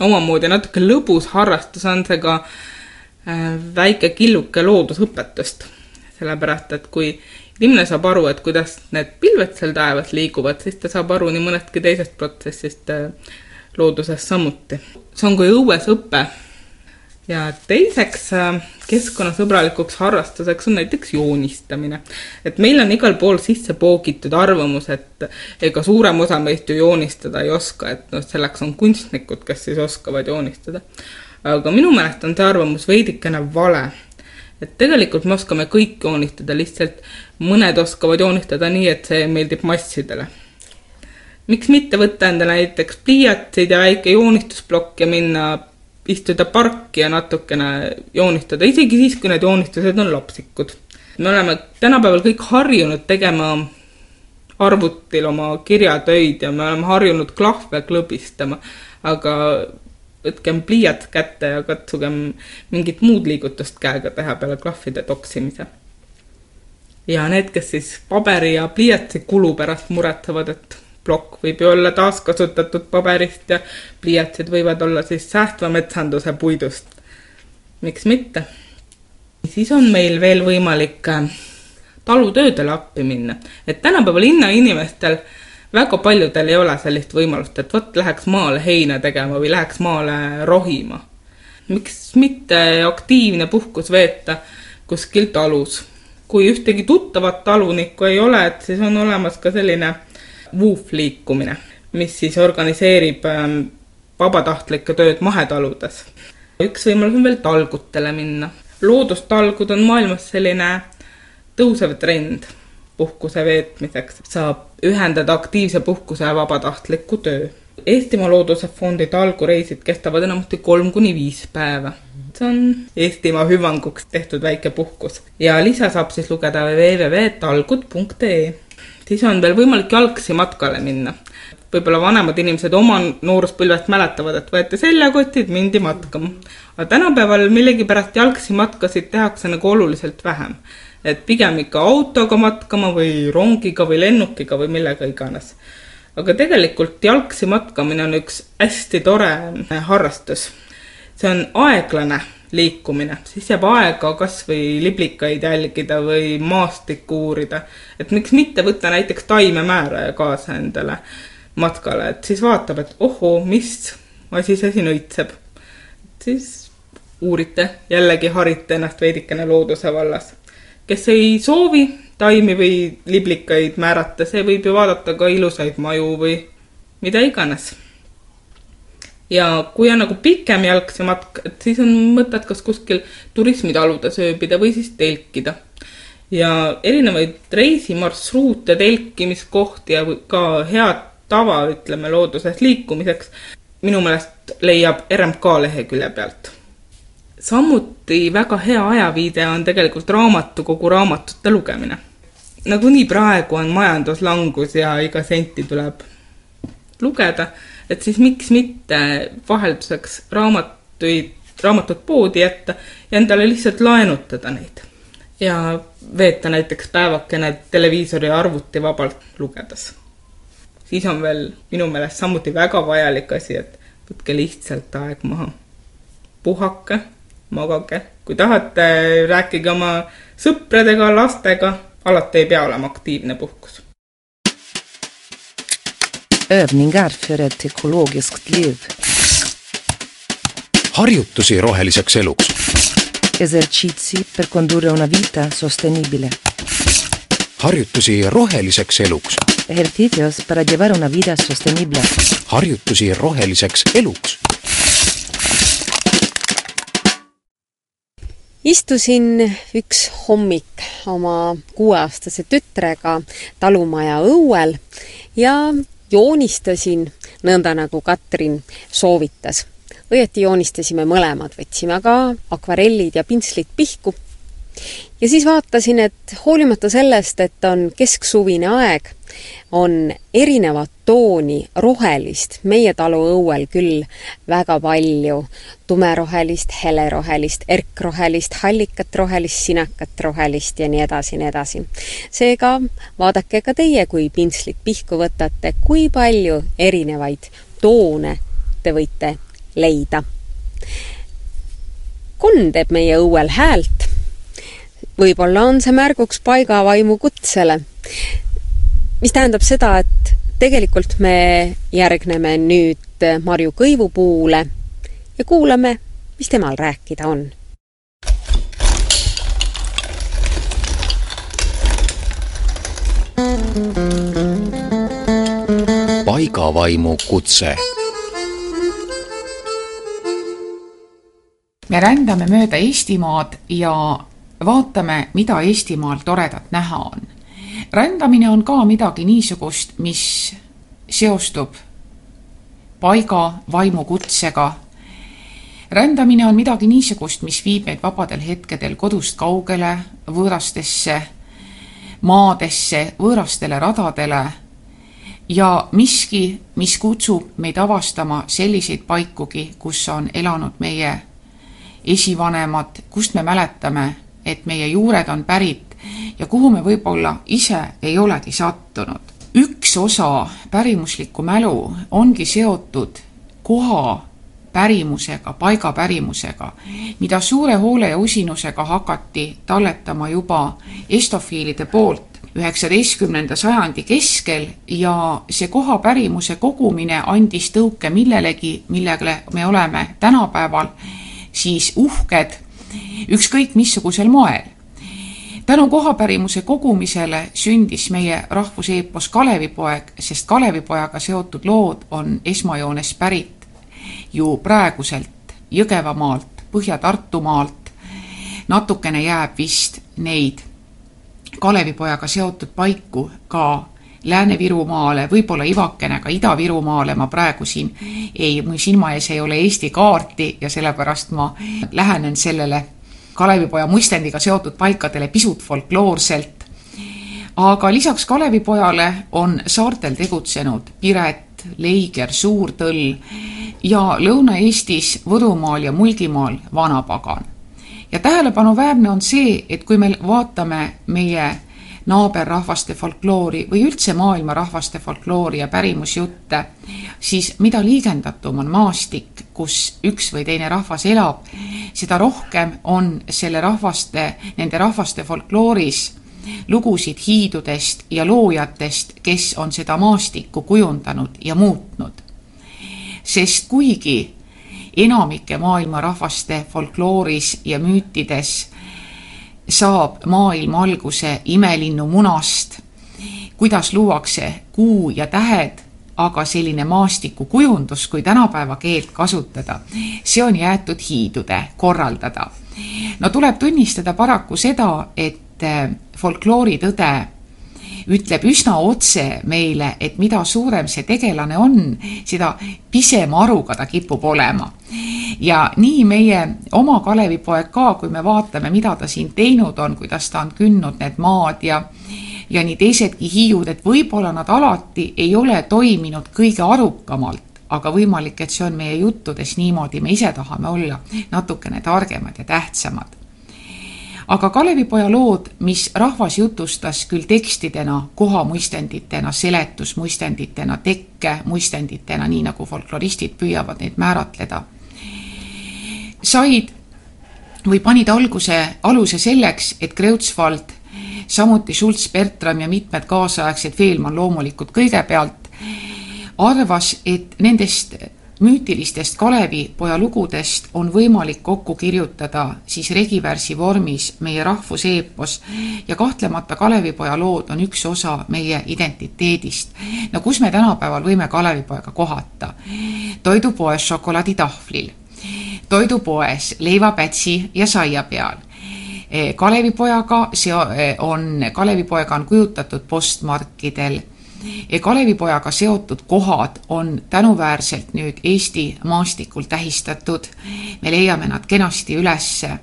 omamoodi natuke lõbus harrastus, on see ka äh, väike killuke loodusõpetust. sellepärast, et kui inimene saab aru, et kuidas need pilved seal taevas liiguvad, siis ta saab aru nii mõnestki teisest protsessist äh, looduses samuti. see on kui õues õpe. Ja teiseks äh, keskkonnasõbralikuks harrastuseks on näiteks joonistamine. et meil on igal pool sisse poogitud arvamus, et ega suurem osa meist ju joonistada ei oska, et noh, selleks on kunstnikud, kes siis oskavad joonistada. aga minu meelest on see arvamus veidikene vale et tegelikult me oskame kõik joonistada, lihtsalt mõned oskavad joonistada nii, et see meeldib massidele. miks mitte võtta endale näiteks pliiatsid ja väike joonistusplokk ja minna istuda parki ja natukene joonistada, isegi siis, kui need joonistused on lapsikud. me oleme tänapäeval kõik harjunud tegema arvutil oma kirjatöid ja me oleme harjunud klahve klõbistama, aga võtkem pliiats kätte ja katsugem mingit muud liigutust käega teha peale klahvide toksimise. ja need, kes siis paberi ja pliiatsi kulu pärast muretsevad, et plokk võib ju olla taaskasutatud paberist ja pliiatsid võivad olla siis säästva metsanduse puidust. miks mitte? siis on meil veel võimalik äh, talutöödele appi minna, et tänapäeva linnainimestel väga paljudel ei ole sellist võimalust, et vot läheks maale heina tegema või läheks maale rohima. miks mitte aktiivne puhkus veeta kuskil talus. kui ühtegi tuttavat talunikku ei ole, et siis on olemas ka selline WWOOF liikumine, mis siis organiseerib ähm, vabatahtlikke tööd mahetaludes. üks võimalus on veel talgutele minna. loodustalgud on maailmas selline tõusev trend puhkuse veetmiseks saab ühendada aktiivse puhkuse ja vabatahtliku töö. Eestimaa Looduse Fondi talgureisid kestavad enamasti kolm kuni viis päeva. see on Eestimaa hüvanguks tehtud väike puhkus ja lisa saab siis lugeda www.talgud.ee. siis on veel võimalik jalgsi matkale minna. võib-olla vanemad inimesed oma nooruspõlvest mäletavad, et võeti seljakotid, mindi matkama. aga tänapäeval millegipärast jalgsi matkasid tehakse nagu oluliselt vähem et pigem ikka autoga matkama või rongiga või lennukiga või millega iganes. aga tegelikult jalgsi matkamine on üks hästi tore harrastus. see on aeglane liikumine, siis jääb aega kas või liblikaid jälgida või maastikku uurida. et miks mitte võtta näiteks taimemääraja kaasa endale matkale, et siis vaatab, et ohoo, mis asi see siin õitseb. siis uurite, jällegi harite ennast veidikene looduse vallas. kes ei soovi taimi või liblikaid määrata, see võib ju vaadata ka ilusaid maju või mida iganes ja kui on nagu pikem jalg see matk, et siis on mõtet kas kuskil turismitaludes ööbida või siis telkida. ja erinevaid reisimarsruute, telkimiskohti ja ka head tava, ütleme, looduses liikumiseks minu meelest leiab RMK lehekülje pealt. samuti väga hea ajaviide on tegelikult raamatukogu raamatute lugemine. nagunii praegu on majanduslangus ja iga senti tuleb lugeda et siis miks mitte vahelduseks raamatuid, raamatut poodi jätta ja endale lihtsalt laenutada neid. ja veeta näiteks päevakene televiisori arvuti vabalt lugedes. siis on veel minu meelest samuti väga vajalik asi, et võtke lihtsalt aeg maha. puhake, magage, kui tahate, rääkige oma sõpradega, lastega, alati ei pea olema aktiivne puhkus Övningar för ett ekologiskt liv. harjutusi roheliseks eluks. Esercizi per condurre una vita sostenibile. harjutusi roheliseks eluks. Ejercicios para llevar una vida sostenible. harjutusi roheliseks eluks. istusin üks hommik oma kuueaastase tütrega talumaja õuel ja joonistasin nõnda, nagu Katrin soovitas. õieti joonistasime mõlemad, võtsime aga akvarellid ja pintslid pihku ja siis vaatasin, et hoolimata sellest, et on kesksuvine aeg, on erinevat tooni rohelist meie talu õuel küll väga palju. tumerohelist, helerohelist, erkrohelist, hallikat rohelist, sinakat rohelist ja nii edasi, nii edasi. seega vaadake ka teie, kui pintslit pihku võtate, kui palju erinevaid toone te võite leida. konn teeb meie õuel häält võib-olla on see märguks paigavaimu kutsele. Mis tähendab seda, et tegelikult me järgneme nüüd Marju Kõivupuule ja kuulame, mis temal rääkida on. paigavaimu kutse me rändame mööda Eestimaad ja vaatame, mida Eestimaal toredat näha on. Rändamine on ka midagi niisugust, mis seostub paiga vaimukutsega. rändamine on midagi niisugust, mis viib meid vabadel hetkedel kodust kaugele, võõrastesse maadesse, võõrastele radadele ja miski, mis kutsub meid avastama selliseid paikugi, kus on elanud meie esivanemad, kust me mäletame et meie juured on pärit ja kuhu me võib-olla ise ei olegi sattunud. üks osa pärimuslikku mälu ongi seotud koha pärimusega, paiga pärimusega, mida suure hoole ja usinusega hakati talletama juba estofiilide poolt üheksateistkümnenda sajandi keskel ja see koha pärimuse kogumine andis tõuke millelegi, millega me oleme tänapäeval siis uhked ükskõik missugusel moel. Tänu kohapärimuse kogumisele sündis meie rahvuseepos Kalevipoeg, sest Kalevipojaga seotud lood on esmajoones pärit ju praeguselt Jõgevamaalt, Põhja-Tartumaalt. natukene jääb vist neid Kalevipojaga seotud paiku ka Lääne-Virumaale, võib-olla ivakene ka Ida-Virumaale, ma praegu siin ei, mu silma ees ei ole Eesti kaarti ja sellepärast ma lähenen sellele Kalevipoja muistendiga seotud paikadele pisut folkloorselt. aga lisaks Kalevipojale on saartel tegutsenud Piret, Leiger, Suurtõll ja Lõuna-Eestis Võrumaal ja Mulgimaal Vanapagan. ja tähelepanuväärne on see, et kui me vaatame meie naaberrahvaste folkloori või üldse maailma rahvaste folkloori ja pärimusjutte, siis mida liigendatum on maastik, kus üks või teine rahvas elab, seda rohkem on selle rahvaste, nende rahvaste folklooris lugusid hiidudest ja loojatest, kes on seda maastikku kujundanud ja muutnud. sest kuigi enamike maailma rahvaste folklooris ja müütides saab maailm alguse imelinnu munast, kuidas luuakse kuu ja tähed, aga selline maastikukujundus, kui tänapäeva keelt kasutada, see on jäetud hiidude korraldada. no tuleb tunnistada paraku seda, et folklooritõde ütleb üsna otse meile, et mida suurem see tegelane on, seda pisema aruga ta kipub olema. ja nii meie oma Kalevipoeg ka, kui me vaatame, mida ta siin teinud on, kuidas ta on kündnud need maad ja ja nii teisedki hiiud, et võib-olla nad alati ei ole toiminud kõige arukamalt, aga võimalik, et see on meie juttudes niimoodi, me ise tahame olla natukene targemad ja tähtsamad aga Kalevipoja lood, mis rahvas jutustas küll tekstidena, kohamuistenditena, seletusmuistenditena, tekkemuistenditena, nii nagu folkloristid püüavad neid määratleda, said või panid alguse, aluse selleks, et Kreutzwald, samuti Schulz, Bertram ja mitmed kaasaegsed, Veelmann loomulikult kõigepealt, arvas, et nendest müütilistest Kalevipoja lugudest on võimalik kokku kirjutada siis regivärsi vormis meie rahvuseepos ja kahtlemata Kalevipoja lood on üks osa meie identiteedist. no kus me tänapäeval võime Kalevipoega kohata? toidupoes šokolaaditahvlil, toidupoes leivapätsi ja saia peal Kalevipojaga, see on, Kalevipoega on kujutatud postmarkidel Kalevipojaga seotud kohad on tänuväärselt nüüd Eesti maastikul tähistatud. me leiame nad kenasti ülesse.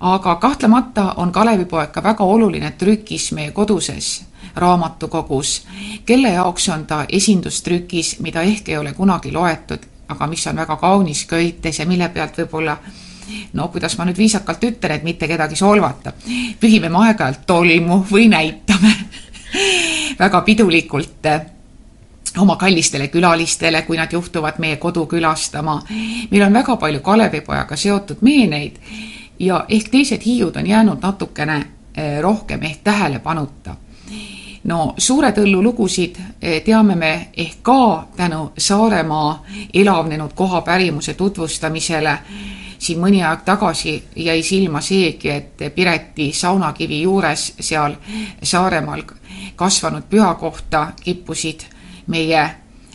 aga kahtlemata on Kalevipoeg ka väga oluline trükis meie koduses raamatukogus, kelle jaoks on ta esindustrükis, mida ehk ei ole kunagi loetud, aga mis on väga kaunis köites ja mille pealt võib-olla no kuidas ma nüüd viisakalt ütlen, et mitte kedagi solvata, pühime me aeg-ajalt tolmu või näitame väga pidulikult eh, oma kallistele külalistele, kui nad juhtuvad meie kodu külastama. meil on väga palju Kalevipojaga seotud meeneid ja ehk teised hiiud on jäänud natukene eh, rohkem ehk tähelepanuta. no Suure Tõllu lugusid eh, teame me ehk ka tänu Saaremaa elavnenud kohapärimuse tutvustamisele siin mõni aeg tagasi jäi silma seegi, et Pireti saunakivi juures seal Saaremaal kasvanud pühakohta kippusid meie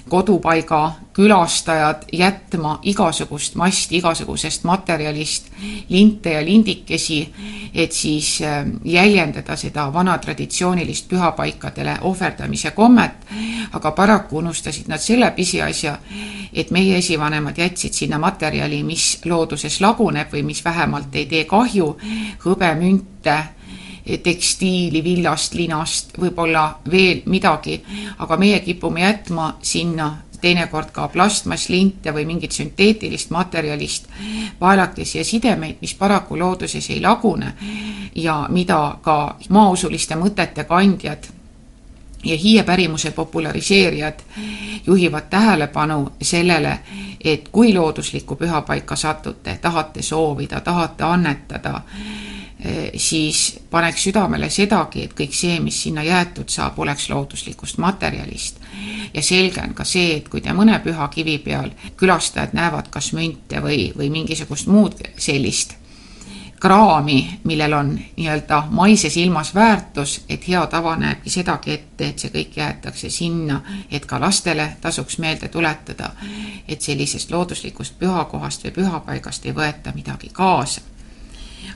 kodupaiga külastajad jätma igasugust masti, igasugusest materjalist, linte ja lindikesi, et siis ähm, jäljendada seda vana traditsioonilist pühapaikadele ohverdamise kommet, aga paraku unustasid nad selle pisiasja, et meie esivanemad jätsid sinna materjali, mis looduses laguneb või mis vähemalt ei tee kahju, hõbemünte tekstiili, villast, linast, võib-olla veel midagi, aga meie kipume jätma sinna teinekord ka plastmasslinte või mingit sünteetilist materjalist vaelakesi ja sidemeid, mis paraku looduses ei lagune ja mida ka maausuliste mõtete kandjad ja hiiepärimuse populariseerijad juhivad tähelepanu sellele, et kui looduslikku pühapaika satute, tahate soovida, tahate annetada, siis paneks südamele sedagi, et kõik see, mis sinna jäetud saab, oleks looduslikust materjalist. ja selge on ka see, et kui te mõne püha kivi peal külastajad näevad kas münte või, või mingisugust muud sellist kraami, millel on nii-öelda maises ilmas väärtus, et hea tava näebki sedagi ette, et see kõik jäetakse sinna, et ka lastele tasuks meelde tuletada, et sellisest looduslikust pühakohast või pühapaigast ei võeta midagi kaasa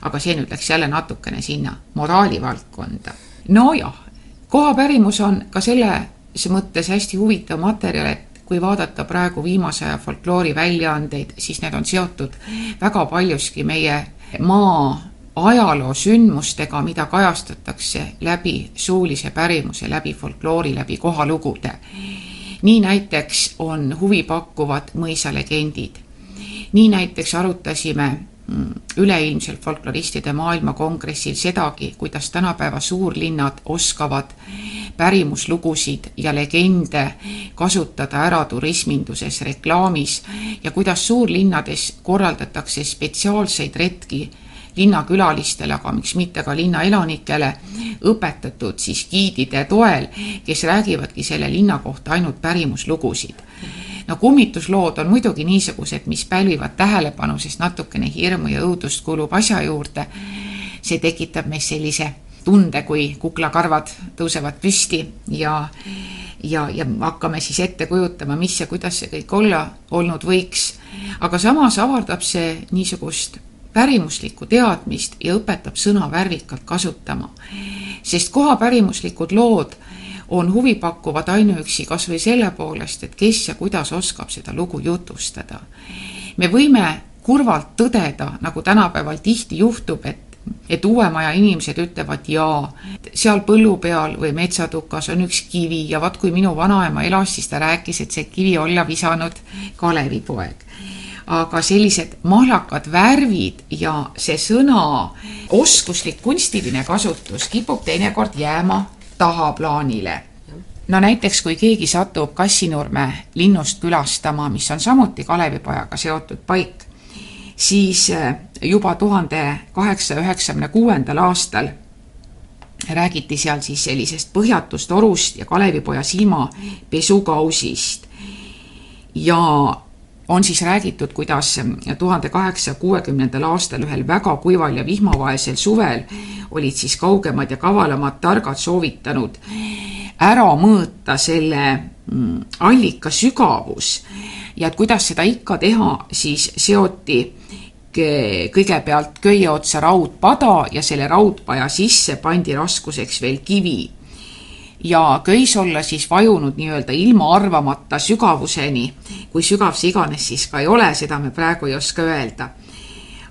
aga see nüüd läks jälle natukene sinna moraali valdkonda. nojah, kohapärimus on ka selles mõttes hästi huvitav materjal, et kui vaadata praegu viimase aja folkloori väljaandeid, siis need on seotud väga paljuski meie maa ajaloo sündmustega, mida kajastatakse läbi suulise pärimuse, läbi folkloori, läbi kohalugude. nii näiteks on huvipakkuvad mõisalegendid. nii näiteks arutasime üleilmsel folkloristide maailmakongressil sedagi, kuidas tänapäeva suurlinnad oskavad pärimuslugusid ja legende kasutada ära turisminduses, reklaamis ja kuidas suurlinnades korraldatakse spetsiaalseid retki linnakülalistele, aga miks mitte ka linnaelanikele, õpetatud siis giidide toel, kes räägivadki selle linna kohta ainult pärimuslugusid no kummituslood on muidugi niisugused, mis pälvivad tähelepanu, sest natukene hirmu ja õudust kulub asja juurde. see tekitab meis sellise tunde, kui kuklakarvad tõusevad püsti ja ja, ja hakkame siis ette kujutama, mis ja kuidas see kõik olla olnud võiks. aga samas avardab see niisugust pärimuslikku teadmist ja õpetab sõna värvikalt kasutama. sest kohapärimuslikud lood on huvipakkuvad ainuüksi kas või selle poolest, et kes ja kuidas oskab seda lugu jutustada. me võime kurvalt tõdeda, nagu tänapäeval tihti juhtub, et et uue maja inimesed ütlevad jaa, seal põllu peal või metsatukas on üks kivi ja vaat kui minu vanaema elas, siis ta rääkis, et see kivi olla visanud Kalevipoeg aga sellised mahlakad värvid ja see sõna oskuslik kunstiline kasutus kipub teinekord jääma tahaplaanile. no näiteks, kui keegi satub Kassinurme linnust külastama, mis on samuti Kalevipojaga seotud paik, siis äh, juba tuhande kaheksasaja üheksakümne kuuendal aastal räägiti seal siis sellisest põhjatust orust ja Kalevipoja silmapesukausist. ja on siis räägitud, kuidas tuhande kaheksasaja kuuekümnendal aastal ühel väga kuival ja vihmavaesel suvel olid siis kaugemad ja kavalamad targad soovitanud ära mõõta selle mm, allika sügavus. Ja et kuidas seda ikka teha, siis seoti kõigepealt köie otsa raudpada ja selle raudpaja sisse pandi raskuseks veel kivi ja köis olla siis vajunud nii-öelda ilma arvamata sügavuseni. kui sügav see iganes siis ka ei ole, seda me praegu ei oska öelda.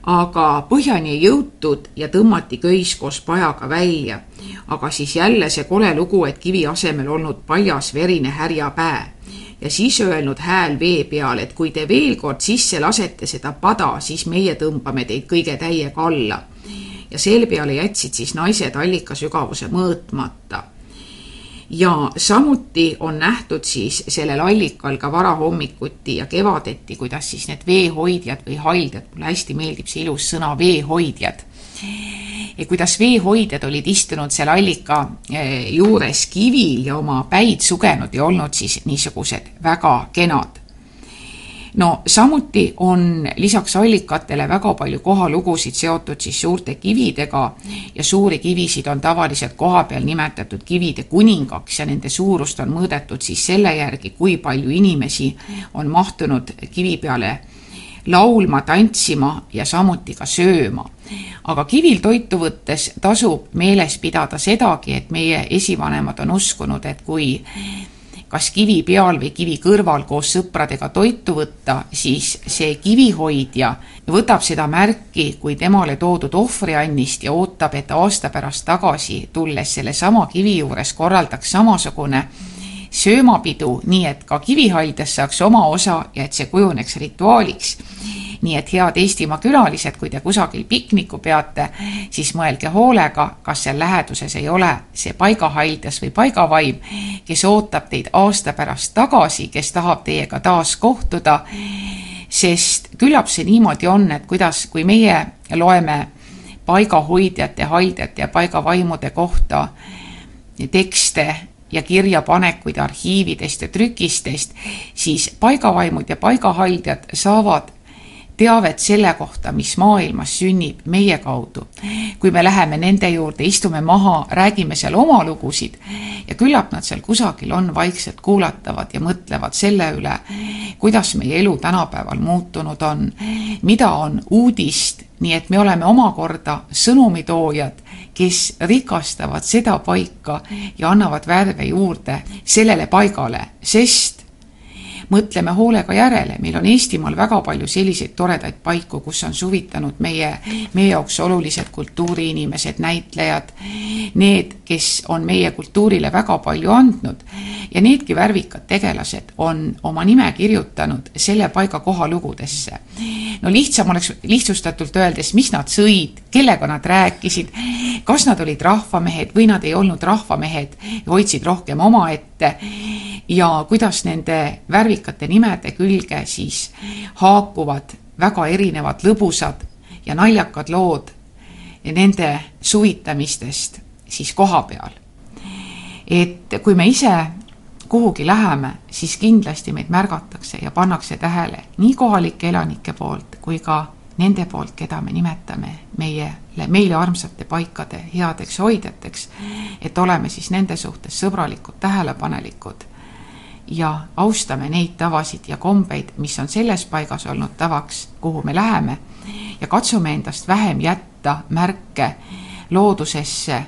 aga põhjani ei jõutud ja tõmmati köis koos pajaga välja. aga siis jälle see kole lugu, et kivi asemel olnud paljas verine härjapää ja siis öelnud hääl vee peal, et kui te veel kord sisse lasete seda pada, siis meie tõmbame teid kõige täiega alla. ja selle peale jätsid siis naised allika sügavuse mõõtmata ja samuti on nähtud siis sellel allikal ka varahommikuti ja kevadeti, kuidas siis need veehoidjad või haldjad, mulle hästi meeldib see ilus sõna veehoidjad, ja kuidas veehoidjad olid istunud seal allika eh, juures kivil ja oma päid sugenud ja olnud siis niisugused väga kenad no samuti on lisaks allikatele väga palju kohalugusid seotud siis suurte kividega ja suuri kivisid on tavaliselt kohapeal nimetatud kivide kuningaks ja nende suurust on mõõdetud siis selle järgi, kui palju inimesi on mahtunud kivi peale laulma, tantsima ja samuti ka sööma. aga kivil toitu võttes tasub meeles pidada sedagi, et meie esivanemad on uskunud, et kui kas kivi peal või kivi kõrval koos sõpradega toitu võtta, siis see kivihoidja võtab seda märki kui temale toodud ohvriannist ja ootab, et aasta pärast tagasi tulles sellesama kivi juures korraldaks samasugune söömapidu, nii et ka kivihaldjas saaks oma osa ja et see kujuneks rituaaliks nii et head Eestimaa külalised, kui te kusagil pikniku peate, siis mõelge hoolega, kas seal läheduses ei ole see paigahailjas või paigavaim, kes ootab teid aasta pärast tagasi, kes tahab teiega taas kohtuda. sest küllap see niimoodi on, et kuidas, kui meie loeme paigahoidjate, haldjate ja paigavaimude kohta tekste ja kirjapanekuid arhiividest ja trükistest, siis paigavaimud ja paigahaldjad saavad teavet selle kohta, mis maailmas sünnib meie kaudu. kui me läheme nende juurde, istume maha, räägime seal oma lugusid ja küllap nad seal kusagil on vaikselt kuulatavad ja mõtlevad selle üle, kuidas meie elu tänapäeval muutunud on, mida on uudist, nii et me oleme omakorda sõnumitoojad, kes rikastavad seda paika ja annavad värve juurde sellele paigale, sest mõtleme hoolega järele, meil on Eestimaal väga palju selliseid toredaid paiku, kus on suvitanud meie, meie jaoks olulised kultuuriinimesed, näitlejad, need, kes on meie kultuurile väga palju andnud. Ja needki värvikad tegelased on oma nime kirjutanud selle paiga kohalugudesse. no lihtsam oleks lihtsustatult öeldes, mis nad sõid, kellega nad rääkisid, kas nad olid rahvamehed või nad ei olnud rahvamehed hoidsid rohkem omaette. Ja kuidas nende värvikate nimede külge siis haakuvad väga erinevad lõbusad ja naljakad lood nende suvitamistest siis koha peal. et kui me ise kuhugi läheme, siis kindlasti meid märgatakse ja pannakse tähele nii kohalike elanike poolt kui ka nende poolt, keda me nimetame meile, meile armsate paikade headeks hoidjateks, et oleme siis nende suhtes sõbralikud, tähelepanelikud ja austame neid tavasid ja kombeid, mis on selles paigas olnud tavaks, kuhu me läheme ja katsume endast vähem jätta märke loodusesse,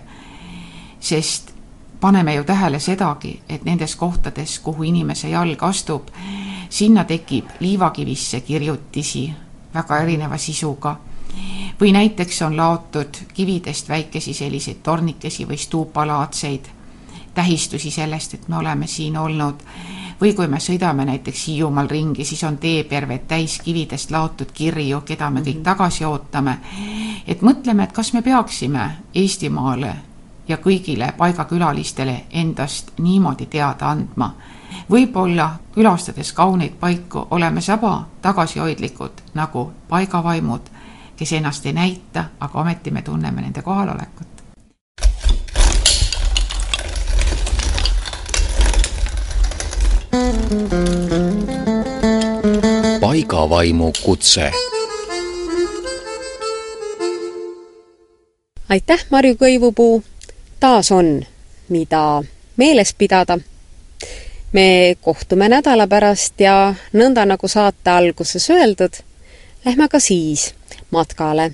sest paneme ju tähele sedagi, et nendes kohtades, kuhu inimese jalg astub, sinna tekib liivakivisse kirjutisi väga erineva sisuga või näiteks on laotud kividest väikesi selliseid tornikesi või stuupalaadseid tähistusi sellest, et me oleme siin olnud. või kui me sõidame näiteks Hiiumaal ringi, siis on teeperved täis kividest laotud kirju, keda me kõik mhm. tagasi ootame. et mõtleme, et kas me peaksime Eestimaale ja kõigile paigakülalistele endast niimoodi teada andma. võib-olla külastades kauneid paiku oleme saba tagasihoidlikud nagu paigavaimud, kes ennast ei näita, aga ometi me tunneme nende kohalolekut. paigavaimu kutse. aitäh, Marju Kõivupuu. Taas on, mida meeles pidada. me kohtume nädala pärast ja nõnda nagu saate alguses öeldud, lähme ka siis matkale.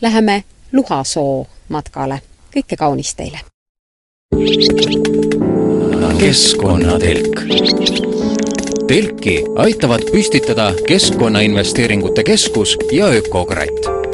Läheme Luhasoo matkale. kõike kaunist teile! keskkonnatelk. telki aitavad püstitada Keskkonnainvesteeringute Keskus ja Ökokratt